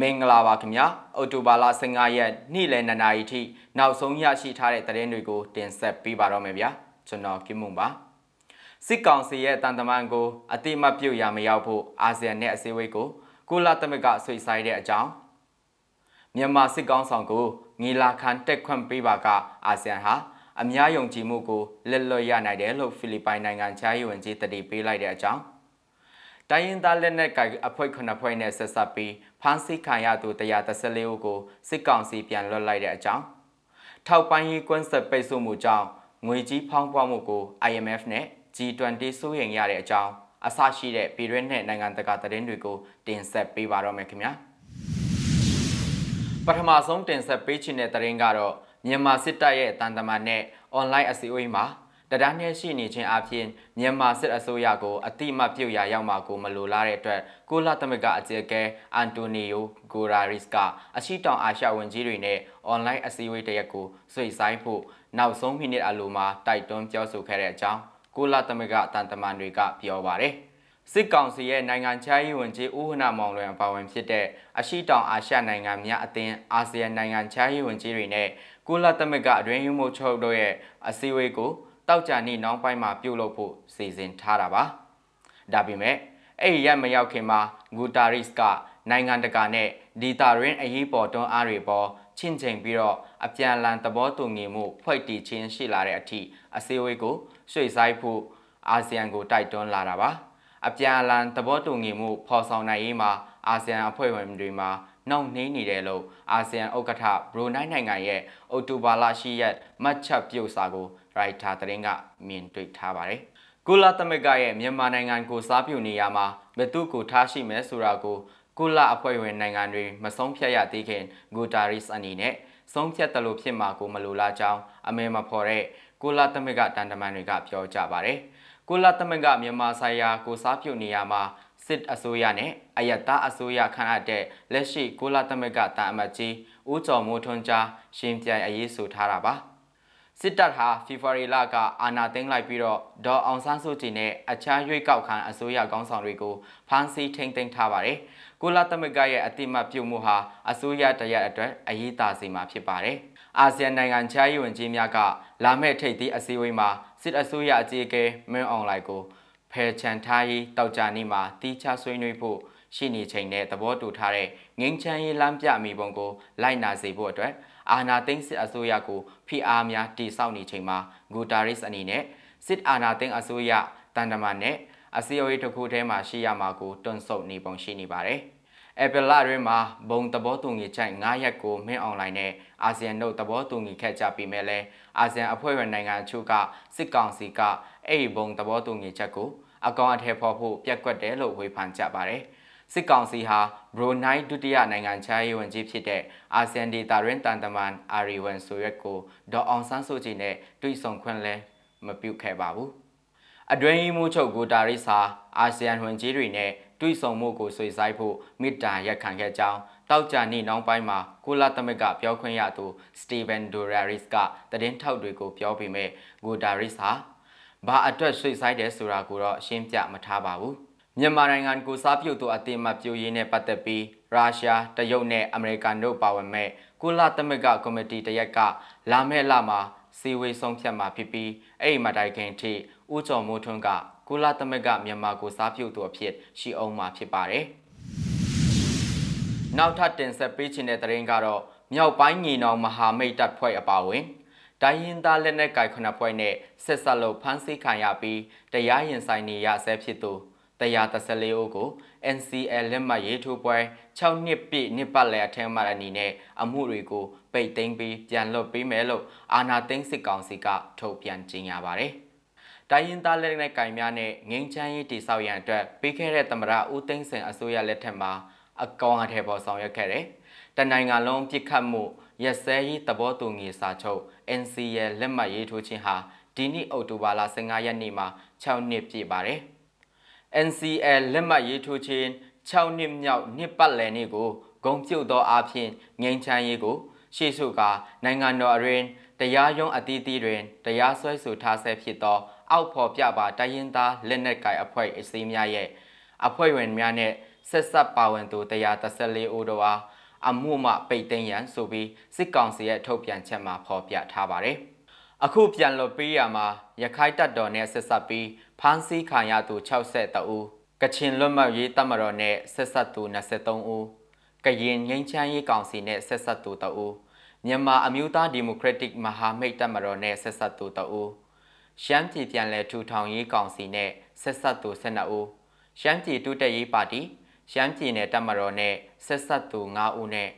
မင်္ဂလာပါခင်ဗျာအော်တိုဘာလ15ရက်နေ့လယ်2နာရီထိနောက်ဆုံးရရှိထားတဲ့သတင်းတွေကိုတင်ဆက်ပေးပါတော့မယ်ဗျာကျွန်တော်ကင်မွန်ပါစစ်ကောင်စီရဲ့တန်တမန်ကိုအတိမတ်ပြုတ်ရမရောက်ဖို့အာဆီယံနဲ့အစည်းအဝေးကိုကိုလာသမဂဆွေဆိုင်တဲ့အကြောင်းမြန်မာစစ်ကောင်ဆောင်ကိုငီလာခံတက်ခွင့်ပေးပါကအာဆီယံဟာအများယုံကြည်မှုကိုလက်လွတ်ရနိုင်တယ်လို့ဖိလစ်ပိုင်နိုင်ငံခြားရေးဝန်ကြီးတတိပေးလိုက်တဲ့အကြောင်းတိုင်းရင်းသားလက်နက်ကိုင်အဖွဲ့ခုနှစ်ဖွဲ့နဲ့ဆက်ဆက်ပြီး ဖမ်းဆီးခံရသူ134ဦးကိုစစ်ကောင်စီပြန်လွှတ်လိုက်တဲ့အကြောင်းထောက်ပံ့ရေးကွန်းဆက်ပိတ်ဆို့မှုကြောင့်ငွေကြီးဖောင်းပွားမှုကို IMF နဲ့ G20 စိုးရိမ်ရတဲ့အကြောင်းအဆရှိတဲ့ပြည်တွင်းနဲ့နိုင်ငံတကာသတင်းတွေကိုတင်ဆက်ပေးပါတော့မယ်ခင်ဗျာပထမဆုံးတင်ဆက်ပေးချင်တဲ့သတင်းကတော့မြန်မာစစ်တပ်ရဲ့တန်တမာနဲ့ online အစည်းအဝေးမှာ တဒန်းနဲ့ရှိနေခြင်းအပြင်မြန်မာစစ်အစိုးရကိုအတိမပြုတ်ရရောက်မှာကိုမလိုလားတဲ့အတွက်ကိုလာသမဂအကြီးအကဲအန်တိုနီယိုဂိုရာရစ်ကအရှိတောင်အာရှဝန်ကြီးတွေနဲ့အွန်လိုင်းအစည်းအဝေးတရက်ကိုဆွေဆိုင်ဖို့နောက်ဆုံးမိနစ်အလိုမှာတိုက်တွန်းပြောဆိုခဲ့တဲ့အကြောင်းကိုလာသမဂတန်တမန်တွေကပြောပါတယ်စစ်ကောင်စီရဲ့နိုင်ငံခြားရေးဝန်ကြီးဦးဟနာမောင်လွင်ပါဝင်ဖြစ်တဲ့အရှိတောင်အာရှနိုင်ငံများအသင်းအာဆီယံနိုင်ငံခြားရေးဝန်ကြီးတွေနဲ့ကုလသမဂ္ဂအတွင်းရေးမှူးချုပ်တို့ရဲ့အစည်းအဝေးကို တောက်ကြနေ့နောက်ပိုင်းမှာပြုလုပ်ဖို့စီစဉ်ထားတာပါဒါပေမဲ့အဲ့ဒီရက်မရောက်ခင်မှာဂူတာရစ်ကနိုင်ငံတကာနဲ့ဒီတာရင်းအရေးပေါ်တွန်းအားတွေပေါ်ချင့်ချိန်ပြီးတော့အပြန်အလှန်သဘောတူညီမှုဖွဲ့တည်ခြင်းရှိလာတဲ့အထိအစည်းအဝေးကိုရွှေ့ဆိုင်းဖို့အာဆီယံကိုတိုက်တွန်းလာတာပါအပြန်အလှန်သဘောတူညီမှုဖော်ဆောင်နိုင်ရေးမှာအာဆီယံအဖွဲ့ဝင်တွေမှာ နှောင့်နှေးနေတယ်လို့အာဆီယံဥက္ကဋ္ဌဘရူနိုင်းနိုင်ငံရဲ့အော်တိုဘာလရှိရက်မှတ်ချက်ပြုစာကိုရိုက်တာသတင်းကမြင်တွေ့ထားပါတယ်။ကုလသမဂ္ဂရဲ့မြန်မာနိုင်ငံကိုစားပြုနေရမှာဘယ်သူကိုထားရှိမယ်ဆိုတာကိုကုလအဖွဲ့ဝင်နိုင်ငံတွေမဆုံးဖြတ်ရသေးခင်ဂူတာရစ်အနေနဲ့ဆုံးဖြတ်တယ်လို့ဖြစ်မှာကိုမလိုလားကြောင်းအမေမဖော်တဲ့ကုလသမဂ္ဂတန်တမန်တွေကပြောကြပါတယ်။ကုလသမဂ္ဂမြန်မာဆိုင်ရာကိုစားပြုနေရမှာ စစ်အစိုးရနဲ့အယက်သားအစိုးရခန့်အပ်တဲ့လက်ရှိကုလသမဂ္ဂတာအမတ်ကြီးဦးကျော်မိုးထွန်းကြားရှင်းပြအရေးဆိုထားတာပါ။စစ်တပ်ဟာဖေဖော်ဝါရီလကအာဏာသိမ်းလိုက်ပြီးတော့ဒေါ်အောင်ဆန်းစုကြည်နဲ့အခြားရွေးကောက်ခံအစိုးရကောင်းဆောင်တွေကိုဖမ်းဆီးထိန်းသိမ်းထားပါတယ်။ကုလသမဂ္ဂရဲ့အတိမတ်ပြုမှုဟာအစိုးရတရက်အတွက်အရေးသာစီမှာဖြစ်ပါတယ်။အာဆီယံနိုင်ငံခြားရေးဝန်ကြီးများကလာမယ့်ထိပ်သီးအစည်းအဝေးမှာစစ်အစိုးရအကြီးအကဲမင်းအောင်လှိုင်ကို ဖယ်ချန်ထားရေးတောက်ကြနေ့မှာတီးခြားဆွေးနွေးဖို့ရှိနေချိန်နဲ့သဘောတူထားတဲ့ငင်းချမ်းရေးလမ်းပြမိပုံကိုလိုက်နာစေဖို့အတွက်အာဏာသိမ်းစစ်အစိုးရကိုဖိအားများတိစောက်နေချိန်မှာဂူတာရစ်အနေနဲ့စစ်အာဏာသိမ်းအစိုးရတန်တမန်နဲ့အစည်းအဝေးတစ်ခုထဲမှာရှိရမှာကိုတွန့်ဆုတ်နေပုံရှိနေပါတယ်။အပလတွင်မှာဘုံသဘောတူညီချက်9ရက်ကိုမင်းအွန်လိုင်းနဲ့အာဆီယံတို့သဘောတူညီခဲ့ကြပြီးမဲ့လဲအာဆီယံအဖွဲ့ဝင်နိုင်ငံအချို့ကစစ်ကောင်စီကအဲ့ဒီဘုံသဘောတူညီချက်ကို အကောင်အထည်ဖော်ဖို့ပြက်ကွက်တယ်လို့ဝေဖန်ကြပါတယ်။စစ်ကောင်စီဟာဘရိုနိုင်းဒုတိယနိုင်ငံခြားရေးဝန်ကြီးဖြစ်တဲ့အာဆီယံဒေတာရင်းတန်တမန်အာရီဝန်ဆိုရက်ကိုဒေါ်အောင်ဆန်းစုကြည်နဲ့တွေ့ဆုံခွင့်လဲမပြုခဲ့ပါဘူး။အတွင်းရေးမှူးချုပ်ဂူတာရစ်ဟာအာဆီယံဝန်ကြီးတွေနဲ့တွေ့ဆုံမှုကိုဆွေးဆိုင်ဖို့မေတ္တာရက်ခံခဲ့ကြောင်းတောက်ကြနေ့နောက်ပိုင်းမှာကုလသမဂ္ဂပြောခွင့်ရသူစတီဗန်ဒိုရာရစ်ကသတင်းထောက်တွေကိုပြောပေမဲ့ဂူတာရစ်ဟာ ဘာအတွက်ဆွေးဆိုင်တယ်ဆိုတာကိုတော့ရှင်းပြမထားပါဘူး။မြန်မာနိုင်ငံကိုစားပြုတ်သူအသေးမှပြိုရင်းနဲ့ပတ်သက်ပြီးရုရှားတရုတ်နဲ့အမေရိကန်တို့ပါဝင်မဲ့ကုလသမဂ္ဂကော်မတီတရက်ကလာမယ့်လမှာစီဝေးဆုံးဖြတ်မှာဖြစ်ပြီးအဲ့ဒီမတိုင်ခင်ထိဦးကျော်မိုးထွန်းကကုလသမဂ္ဂမြန်မာကိုစားပြုတ်သူအဖြစ်ရှိအောင်မှာဖြစ်ပါတယ်။နောက်ထပ်တင်ဆက်ပေးချင်တဲ့သတင်းကတော့မြောက်ပိုင်းညီနောင်မဟာမိတ်တပ်ဖွဲ့အပါအဝင် တိုင်းရင်းသားလက်နက်ကိုင်ခုနှစ်ဖွဲ့နဲ့ဆက်ဆက်လို့ဖမ်းဆီးခံရပြီးတရားရင်ဆိုင်နေရဆဲဖြစ်သူ134ဦးကို NCL လက်မှတ်ရေးထိုးပွဲ6နှစ်ပြည့်နှစ်ပတ်လည်အထက်မှအနေနဲ့အမှုတွေကိုပိတ်သိမ်းပြီးပြန်လွှတ်ပေးမယ်လို့အာဏာသိမ်းစစ်ကောင်စီကထုတ်ပြန်ကြေညာပါတယ်။တိုင်းရင်းသားလက်နက်ကင်များနဲ့ငင်းချမ်းရေးတိဆောက်ရန်အတွက်ပေးခဲ့တဲ့သမရဦးသိန်းစင်အစိုးရလက်ထက်မှာအကောင်အထည်ပေါ်ဆောင်ရွက်ခဲ့တယ်။တနိုင်ငံလုံးပြစ်ခတ်မှု ရက်စဲရေးသဘောတူညီစာချုပ် NCL လက်မှတ်ရေးထိုးခြင်းဟာဒီနေ့အောက်တိုဘာလ15ရက်နေ့မှာ6နှစ်ပြည့်ပါတယ်။ NCL လက်မှတ်ရေးထိုးခြင်း6နှစ်မြောက်နှစ်ပတ်လည်နေ့ကိုဂုံပြုတ်သောအဖြစ်ငိမ့်ချမ်းရေးကို ရှေ့ရှုကနိုင်ငံတော်အရင်တရားရုံးအသီးသီးတွင်တရားစွဲဆိုထားဆဲဖြစ်သော အောက်ဖော်ပြပါတိုင်းရင်းသားလက်နက်ကိုင်အဖွဲ့အစည်းများရဲ့အဖွဲ့ဝင်များနဲ့ဆက်ဆက်ပါဝင်သူ134ဦးတို့အား အမှုမှပိတ်သိမ်းရန်ဆိုပြီးစစ်ကောင်စီရဲ့ထုတ်ပြန်ချက်မှာဖော်ပြထားပါတယ်။အခုပြန်လွတ်ပေးရမှာရခိုင်တပ်တော်နဲ့ဆက်ဆက်ပြီးဖမ်းဆီးခံရသူ62ဦးကချင်လွတ်မြောက်ရေးတပ်မတော်နဲ့ဆက်ဆက်သူ23ဦးကရင်ငိမ့်ချမ်းရေးကောင်စီနဲ့ဆက်ဆက်သူ2ဦးမြန်မာအမျိုးသားဒီမိုကရက်တစ်မဟာမိတ်တပ်မတော်နဲ့ဆက်ဆက်သူ2ဦးရှမ်းပြည်ပြန်လည်ထူထောင်ရေးကောင်စီနဲ့ဆက်ဆက်သူ12ဦးရှမ်းပြည်တိုးတက်ရေးပါတီ ရှမ်းပြည်နယ်တပ်မတော်နဲ့ဆက်ဆက်သူ9ဦးနဲ့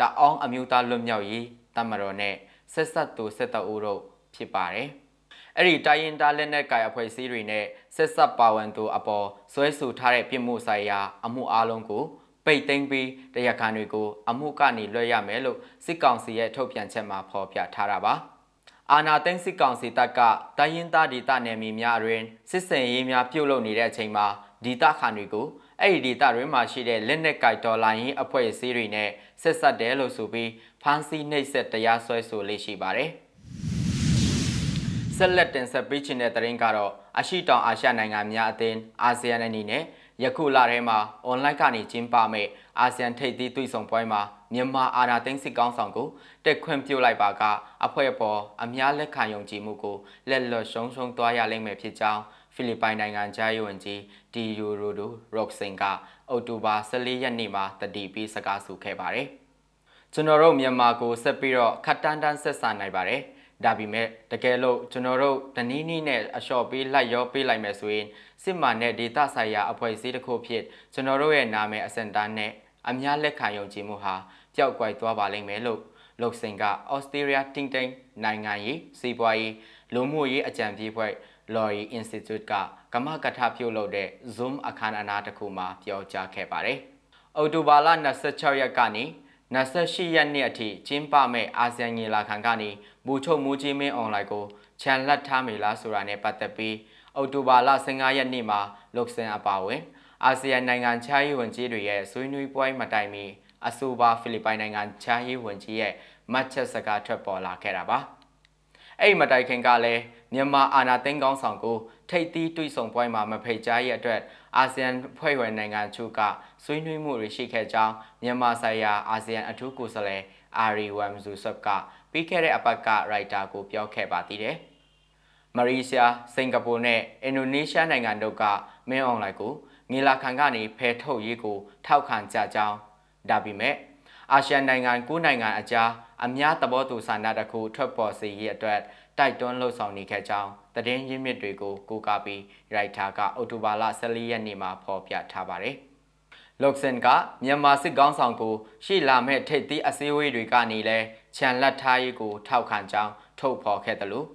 တအောင်းအမျိုးသားလွတ်မြောက်ရေးတပ်မတော်နဲ့ဆက်ဆက်သူ17ဦးတို့ဖြစ်ပါတယ်။အဲ့ဒီတိုင်းရင်သားလက်နက်ကိုင်အဖွဲ့အစည်းတွေနဲ့ဆက်ဆက်ပါဝင်သူအပေါ်ဆွဲဆိုထားတဲ့ပြည်မှုဆိုင်ရာ အမှုအလုံးကိုပိတ်သိမ်းပြီးတရားခံတွေကို အမှုကနေလွှဲရမယ်လို့စစ်ကောင်စီရဲ့ထုတ်ပြန်ချက်မှာဖော်ပြထားတာပါ။အာနာသိန်းစစ်ကောင်စီတပ်ကတိုင်းရင်းသားဒေသနယ်မြေများတွင်စစ်စင်ရေးများပြုတ်လုပ်နေတဲ့အချိန်မှာဒေသခံတွေကို အဲ့ဒီဒေသတွင်မှာရှိတဲ့လက်နက်ကိုက်တော်လိုင်းရင်အဖွဲ့အစည်းတွေနဲ့ဆက်ဆက်တယ်လို့ဆိုပြီးဖမ်းဆီးနှိပ်စက်တရားစွဲဆိုလေးရှိပါတယ်။ဆက်လက်တင်ဆက်ပေးခြင်းတဲ့တရင်ကတော့အရှိတောင်အာရှနိုင်ငံများအသင်းအာဆီယံအနေနဲ့ယခုလထဲမှာအွန်လိုင်းကနေကျင်းပမဲ့အာဆီယံထိပ်သီးတွေ့ဆုံပွဲမှာမြန်မာအာဏာသိမ်းစစ်ကောင်းဆောင်ကိုတက်ခွင့်ပြုလိုက်ပါကအဖွဲ့ပေါ်အများလက်ခံယုံကြည်မှုကိုလက်လွတ်ရှုံးရှုံးသွားရလိမ့်မယ်ဖြစ်ကြောင်း ဖိလစ်ပိုင်နိုင်ငံခြားရေးဝန်ကြီးဒီယိုရိုဒိုရော့ဆင်ကအောက်တိုဘာ14ရက်နေ့မှာတတိပြီးစကားဆိုခဲ့ပါတယ်။ကျွန်တော်တို့မြန်မာကိုဆက်ပြီးတော့ခတ်တန်းတန်းဆက်ဆံနိုင်ပါတယ်။ဒါပေမဲ့တကယ်လို့ကျွန်တော်တို့တနည်းနည်းနဲ့အလျှော့ပေးလိုက်ရောပေးလိုက်မယ်ဆိုရင်စစ်မှန်တဲ့ဒေတာဆိုင်ရာအဖွဲ့အစည်းတစ်ခုဖြစ်ကျွန်တော်တို့ရဲ့နာမည်အစင်တန်းနဲ့အများလက်ခံယုံကြည်မှုဟာပျောက်ကွယ်သွားပါလိမ့်မယ်လို့လုတ်စင်ကဩစတြေးလျတင်းတင်းနိုင်ငံရေးစီးပွားရေးလူမှုရေးအကြံပေးဖွဲ့ Lorry Institute ကကမကထပြုလုပ်တဲ့ Zoom အခမ်းအနားတစ်ခုမှာပြောကြားခဲ့ပါတယ်။အော်တိုဘာလ26ရက်ကနေ28ရက်နေ့အထိကျင်းပမဲ့အာဆီယံညီလာခံကနေဘူချုပ်မူကြီးမင်းအွန်လိုင်းကိုခြံလက်ထားမိလားဆိုတာနဲ့ပတ်သက်ပြီးအော်တိုဘာလ15ရက်နေ့မှာလုတ်စင်အပါဝင်အာဆီယံနိုင်ငံခြားရေးဝန်ကြီးတွေရဲ့ဆွေးနွေးပွဲမတိုင်မီအဆိုပါဖိလစ်ပိုင်နိုင်ငံခြားရေးဝန်ကြီးရဲ့မှတ်ချက်စကားထွက်ပေါ်လာခဲ့တာပါအဲ့မတိုင်ခင်ကလည်း မြန်မာအာဏာသိမ်းကောင်းဆောင်ကိုထိပ်သီးတွေ့ဆုံပွဲမှာမဖိတ်ကြားရဲ့အတွက်အာဆီယံဖွဲ့ဝင်နိုင်ငံချို့ကဆွေးနွေးမှုတွေရှိခဲ့ကြောင်းမြန်မာဆိုင်ရာအာဆီယံအထူးကိုယ်စားလှယ်အာရီဝမ်ဇူဆပ်ကပြီးခဲ့တဲ့အပတ်ကရိုက်တာကိုပြောခဲ့ပါသေးတယ်။မလေးရှား၊စင်ကာပူနဲ့အင်ဒိုနီးရှားနိုင်ငံတို့ကမင်းအွန်လိုင်းကိုငီလာခံကနေဖယ်ထုတ်ရေးကိုထောက်ခံကြကြောင်းဒါပေမဲ့အာရှနိုင်ငံ၉နိုင်ငံအကြားအများသဘောတူဆန္ဒတစ်ခုထွက်ပေါ်စေရေးအတွက် တိုက်တွန်းလှုပ်ဆောင်နေခဲ့ကြောင်းတည်င်းရင်းမြစ်တွေကိုကိုးကားပြီးရိုက်တာကအောက်တိုဘာလ14ရက်နေ့မှာဖော်ပြထားပါတယ်။လုတ်ဆန်ကမြန်မာစစ်ကောင်းဆောင်ကိုရှေ့လာမဲ့ထိပ်သီးအစည်းအဝေးတွေကနေလဲခြံလက်ထားရေးကိုထောက်ခံကြောင်းထုတ်ဖော်ခဲ့တယ်လို့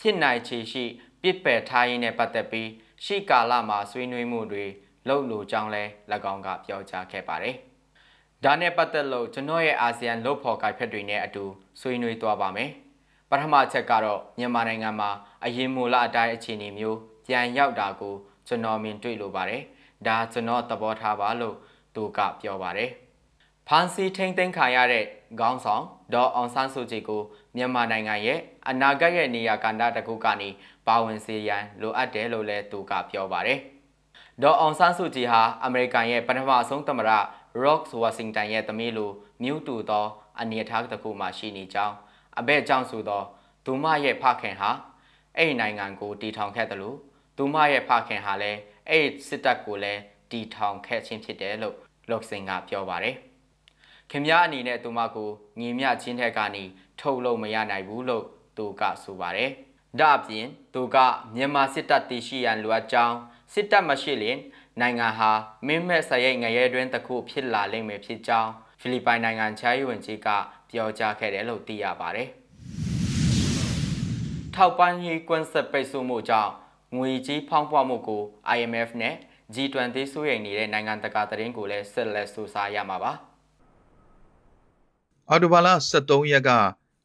ဖြစ်နိုင်ချေရှိပြစ်ပယ်ထားရေးနဲ့ပတ်သက်ပြီးရှေ့ကာလမှာဆွေးနွေးမှုတွေလုပ်လိုကြောင်းလဲ၎င်းကပြောကြားခဲ့ပါတယ်။ဒါနဲ့ပတ်သက်လို့ကျွန်တော်ရဲ့အာဆီယံလုတ်ဖော်ကိုက်ဖက်တွေနဲ့အတူဆွေးနွေးသွားပါမယ်။ ပထမချက်ကတော့မြန်မာနိုင်ငံမှာအရင်မူလအတိုင်းအခြေအနေမျိုးပြန်ရောက်တာကိုကျွန်တော်မြင်တွေ့လိုပါတယ်။ဒါကျွန်တော်သဘောထားပါလို့သူကပြောပါတယ်။ဖန်စီထိန်သိမ်းခံရတဲ့ခေါင်းဆောင်ဒေါ်အောင်ဆန်းစုကြည်ကိုမြန်မာနိုင်ငံရဲ့အနာဂတ်ရဲ့နေရာကဏ္ဍတစ်ခုကနေပါဝင်စေရန်လိုအပ်တယ်လို့လည်းသူကပြောပါတယ်။ဒေါ်အောင်ဆန်းစုကြည်ဟာအမေရိကန်ရဲ့ပထမဆုံးသမ္မတ Rock Washington ရဲ့သမီးလိုမြူးတူသောအနေအထားတစ်ခုမှရှိနေကြောင်း အဘဲ့ကြောင့်ဆိုသောဒူမရဲ့ဖခင်ဟာအဲ့ဒီနိုင်ငံကိုတည်ထောင်ခဲ့တယ်လို့သူမရဲ့ဖခင်ဟာလည်းအဲ့ဒီစစ်တပ်ကိုလည်းတည်ထောင်ခဲ့ခြင်းဖြစ်တယ်လို့လော့ဆင်ကပြောပါတယ်ခင်ဗျားအနေနဲ့သူမကိုညီမျှချင်းထက်ကနေထုတ်လို့မရနိုင်ဘူးလို့သူကဆိုပါတယ်ဒါအပြင်သူကမြန်မာစစ်တပ်တည်ရှိရန်လိုအပ်ကြောင်းစစ်တပ်မရှိရင်နိုင်ငံဟာမင်းမဲ့ဆရိတ်ငရဲတွင်တစ်ခုဖြစ်လာလိမ့်မယ်ဖြစ်ကြောင်း ဖိလစ်ပိုင်နိုင်ငံခြားရေးဝန်ကြီးကပြောကြားခဲ့တယ်လို့သိရပါတယ်ထောက်ပံ့ရေးကွန်းဆက်ပိတ်ဆို့မှုကြောင့်ငွေကြီးဖောင်းပွားမှုကို IMF နဲ့ G20 စိုးရိမ်နေတဲ့နိုင်ငံတကာသတင်းကိုလည်းဆက်လက်စူးစမ်းရမှာပါအော်တိုဘာလ23ရက်က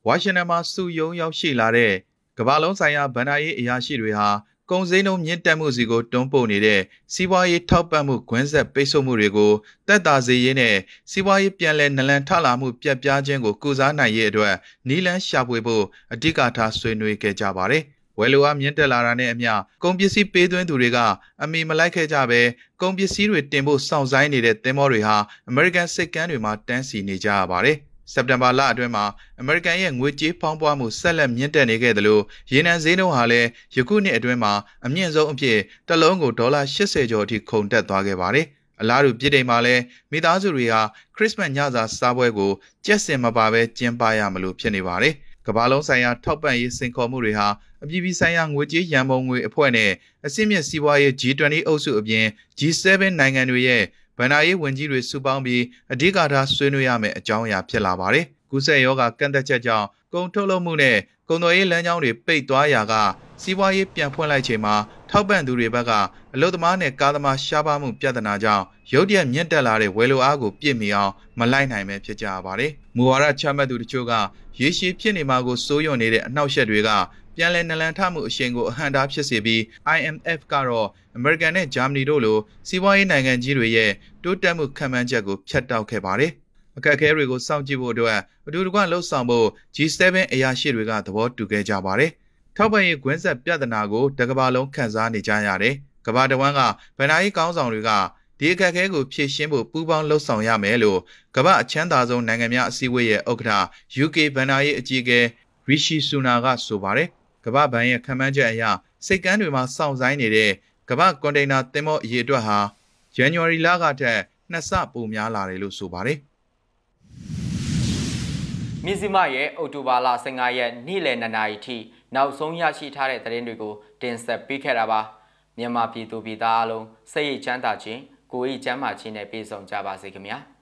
ဝါရှင်တန်မှာစုယုံရောက်ရှိလာတဲ့ကမ္ဘာလုံးဆိုင်ရာဗန္ဒာရေးအရာရှိတွေဟာ ကုန်စည်နှုန်းမြင့်တက်မှုစီကိုတွန်းပို့နေတဲ့စီးပွားရေးထောက်ပံ့မှုခွင့်ဆက်ပိတ်ဆို့မှုတွေကိုတက်တာစေရေးနဲ့စီးပွားရေးပြန်လည်နလန်ထလာမှုပြက်ပြားခြင်းကိုကုစားနိုင်ရေးအတွက်နီလန်းရှာဖွေဖို့အဓိကထားဆွေးနွေးခဲ့ကြပါတယ်။ဝယ်လိုအားမြင့်တက်လာတာနဲ့အမျှကုန်ပစ္စည်းပေးသွင်းသူတွေကအမီမလိုက်ခဲ့ကြပဲကုန်ပစ္စည်းတွေတင်ဖို့စောင့်ဆိုင်းနေတဲ့သင်္ဘောတွေဟာ American စစ်ကမ်းတွေမှာတန်းစီနေကြရပါတယ်။ စက်တင်ဘာလအတွင်းမှာ American ရဲ့ငွေကြေးဖောင်းပွားမှုဆက်လက်မြင့်တက်နေခဲ့သလိုရေနံဈေးနှုန်းဟာလည်းယခုနှစ်အတွင်းမှာအမြင့်ဆုံးအဖြစ်တစ်လုံးကိုဒေါ်လာ80ကျော်အထိခုန်တက်သွားခဲ့ပါတယ်။အလားတူပြည်တိုင်မှာလည်းမိသားစုတွေဟာခရစ်စမတ်ညစာစားပွဲကိုကြက်စင်မပါဘဲကျင်းပရမလို့ဖြစ်နေပါတယ်။ကမ္ဘာလုံးဆိုင်ရာထောက်ပံ့ရေးစင်ခေါ်မှုတွေဟာအပြည်ပြည်ဆိုင်ရာငွေကြေးရန်ပုံငွေအဖွဲ့နဲ့အစည်းမြင့်စီးပွားရေး G20 အုပ်စုအပြင် G7 နိုင်ငံတွေရဲ့ ဗန္ဒာရေးဝန်ကြီးတွေစုပေါင်းပြီးအဓိကထားဆွေးနွေးရမယ့်အကြောင်းအရာဖြစ်လာပါတယ်။ကုဆက်ယောဂကန့်သက်ချက်ကြောင့်ကုန်ထုတ်လုပ်မှုနဲ့ကုန်သွယ်ရေးလမ်းကြောင်းတွေပိတ်သွားရာကစီးပွားရေးပြန်ဖွင့်လိုက်ချိန်မှာထောက်ပံ့သူတွေဘက်ကအလုသမားနဲ့ကားသမားရှားပါမှုပြဿနာကြောင့်ရုတ်တရက်မြင့်တက်လာတဲ့ဝယ်လိုအားကိုပြည့်မီအောင်မလိုက်နိုင်ပဲဖြစ်ကြရပါတယ်။မူဝါဒချမှတ်သူတချို့ကရေရှည်ဖြစ်နေမှာကိုစိုးရွံ့နေတဲ့အနှောက်အယှက်တွေက ပြန်လည်နလန်ထမှုအရှိန်ကိုအဟန့်တားဖြစ်စေပြီး IMF ကတော့ American နဲ့ Germany တို့လိုစီးပွားရေးနိုင်ငံကြီးတွေရဲ့တိုးတက်မှုခံမှန်းချက်ကိုဖျက်တောက်ခဲ့ပါတယ်။အခက်အခဲတွေကိုစောင့်ကြည့်ဖို့အတွက်အတူတကွလှုပ်ဆောင်ဖို့ G7 အရာရှိတွေကသဘောတူခဲ့ကြပါတယ်။ထောက်ပံ့ရေးကွင်းဆက်ပြဿနာကိုတကဘာလုံးခန်းစားနေကြရတယ်။ကဘာတဝန်းကဗန်နာရေးကောင်းဆောင်တွေကဒီအခက်အခဲကိုဖြေရှင်းဖို့ပူးပေါင်းလှုပ်ဆောင်ရမယ်လို့ကမ္ဘာအချမ်းသာဆုံးနိုင်ငံများအစည်းအဝေးရဲ့ဥက္ကဋ္ဌ UK ဗန်နာရေးအကြီးအကဲ Rishi Sunak ကဆိုပါတယ်။ ကမ္ဘာဘဏ်ရဲ့ခံမှန်းချက်အရစိတ်ကမ်းတွေမှာစောင့်ဆိုင်းနေတဲ့ကမ္ဘာကွန်တိန်နာသင်္ဘောအရေအတွက်ဟာ January လကထက်နှစ်ဆပိုများလာတယ်လို့ဆိုပါတယ်။မြစည်းမရဲ့အော်တိုဘာလ15ရက်နေ့လယ်2နာရီထိနောက်ဆုံးရရှိထားတဲ့သတင်းတွေကိုတင်ဆက်ပေးခဲ့တာပါမြန်မာပြည်သူပြည်သားအလုံးစိတ်ရိတ်ချမ်းသာခြင်းကိုယ်ရိတ်ချမ်းသာခြင်းနဲ့ပြည့်စုံကြပါစေခင်ဗျာ။